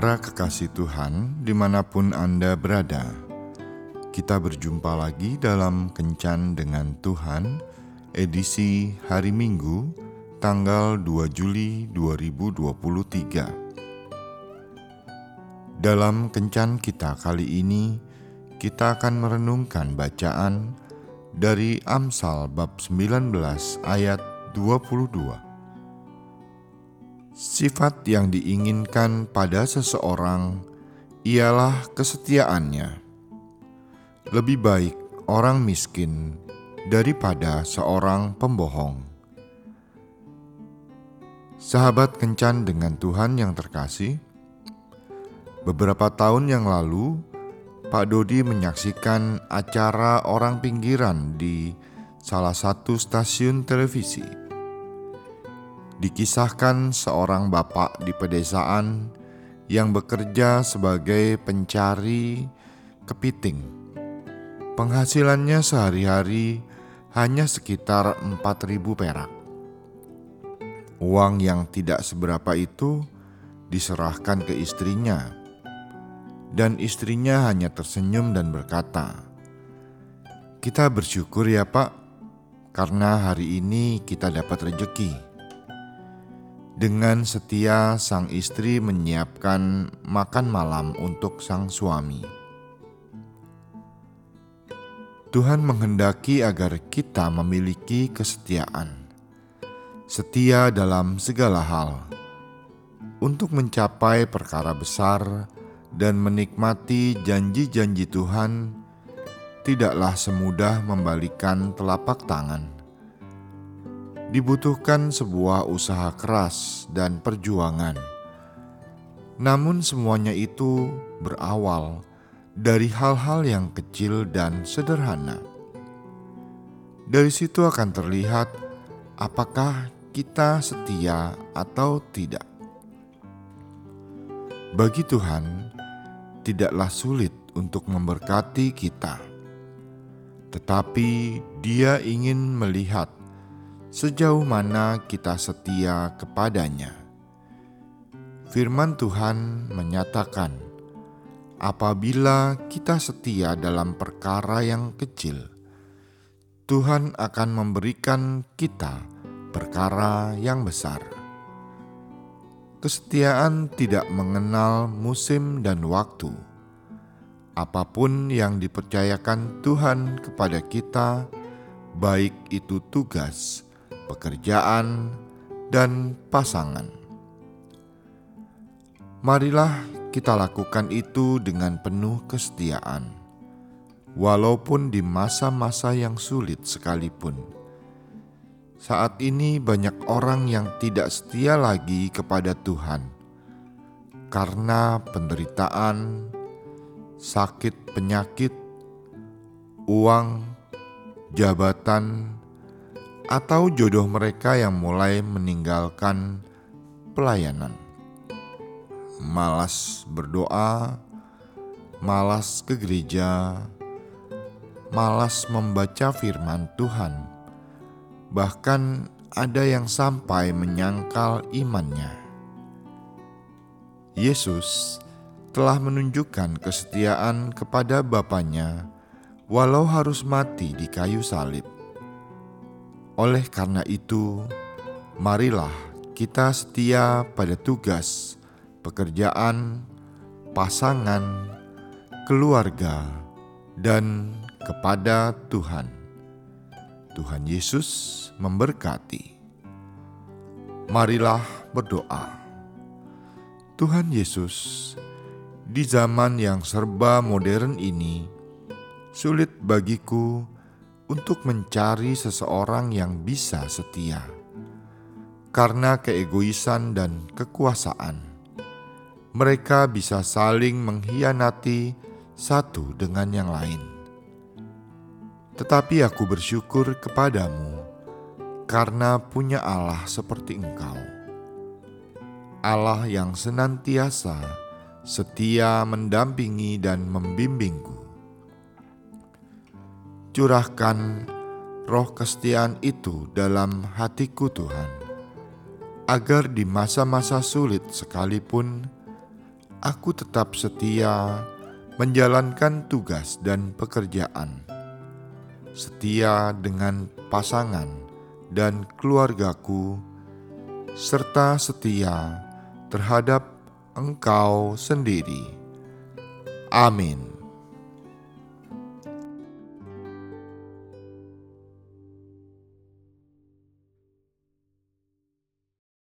Para kekasih Tuhan, di mana pun Anda berada, kita berjumpa lagi dalam Kencan dengan Tuhan, edisi hari Minggu, tanggal 2 Juli 2023. Dalam Kencan kita kali ini, kita akan merenungkan bacaan dari Amsal bab 19 ayat 22 Sifat yang diinginkan pada seseorang ialah kesetiaannya. Lebih baik orang miskin daripada seorang pembohong. Sahabat kencan dengan Tuhan yang terkasih, beberapa tahun yang lalu Pak Dodi menyaksikan acara orang pinggiran di salah satu stasiun televisi dikisahkan seorang bapak di pedesaan yang bekerja sebagai pencari kepiting. Penghasilannya sehari-hari hanya sekitar 4.000 perak. Uang yang tidak seberapa itu diserahkan ke istrinya, dan istrinya hanya tersenyum dan berkata, "Kita bersyukur ya, Pak, karena hari ini kita dapat rejeki." Dengan setia, sang istri menyiapkan makan malam untuk sang suami. Tuhan menghendaki agar kita memiliki kesetiaan, setia dalam segala hal, untuk mencapai perkara besar dan menikmati janji-janji Tuhan. Tidaklah semudah membalikan telapak tangan dibutuhkan sebuah usaha keras dan perjuangan. Namun, semuanya itu berawal dari hal-hal yang kecil dan sederhana. Dari situ akan terlihat apakah kita setia atau tidak. Bagi Tuhan, tidaklah sulit untuk memberkati kita, tetapi Dia ingin melihat sejauh mana kita setia kepadanya. Firman Tuhan menyatakan, apabila kita setia dalam perkara yang kecil, Tuhan akan memberikan kita perkara yang besar. Kesetiaan tidak mengenal musim dan waktu. Apa pun yang dipercayakan Tuhan kepada kita, baik itu tugas, pekerjaan, dan pasangan. Marilah kita lakukan itu dengan penuh kesetiaan, walaupun di masa-masa yang sulit sekalipun. Saat ini, banyak orang yang tidak setia lagi kepada Tuhan karena penderitaan, sakit, penyakit, uang, jabatan, atau jodoh mereka yang mulai meninggalkan pelayanan. Malas berdoa, malas ke gereja, malas membaca firman Tuhan, bahkan ada yang sampai menyangkal imannya. Yesus telah menunjukkan kesetiaan kepada Bapaknya, walau harus mati di kayu salib. Oleh karena itu, marilah kita setia pada tugas, pekerjaan, pasangan, keluarga, dan kepada Tuhan. Tuhan Yesus memberkati. Marilah berdoa. Tuhan Yesus, di zaman yang serba modern ini, sulit bagiku untuk mencari seseorang yang bisa setia. Karena keegoisan dan kekuasaan, mereka bisa saling mengkhianati satu dengan yang lain. Tetapi aku bersyukur kepadamu karena punya Allah seperti Engkau. Allah yang senantiasa setia mendampingi dan membimbingku curahkan roh kesetiaan itu dalam hatiku Tuhan, agar di masa-masa sulit sekalipun aku tetap setia menjalankan tugas dan pekerjaan, setia dengan pasangan dan keluargaku, serta setia terhadap Engkau sendiri. Amin.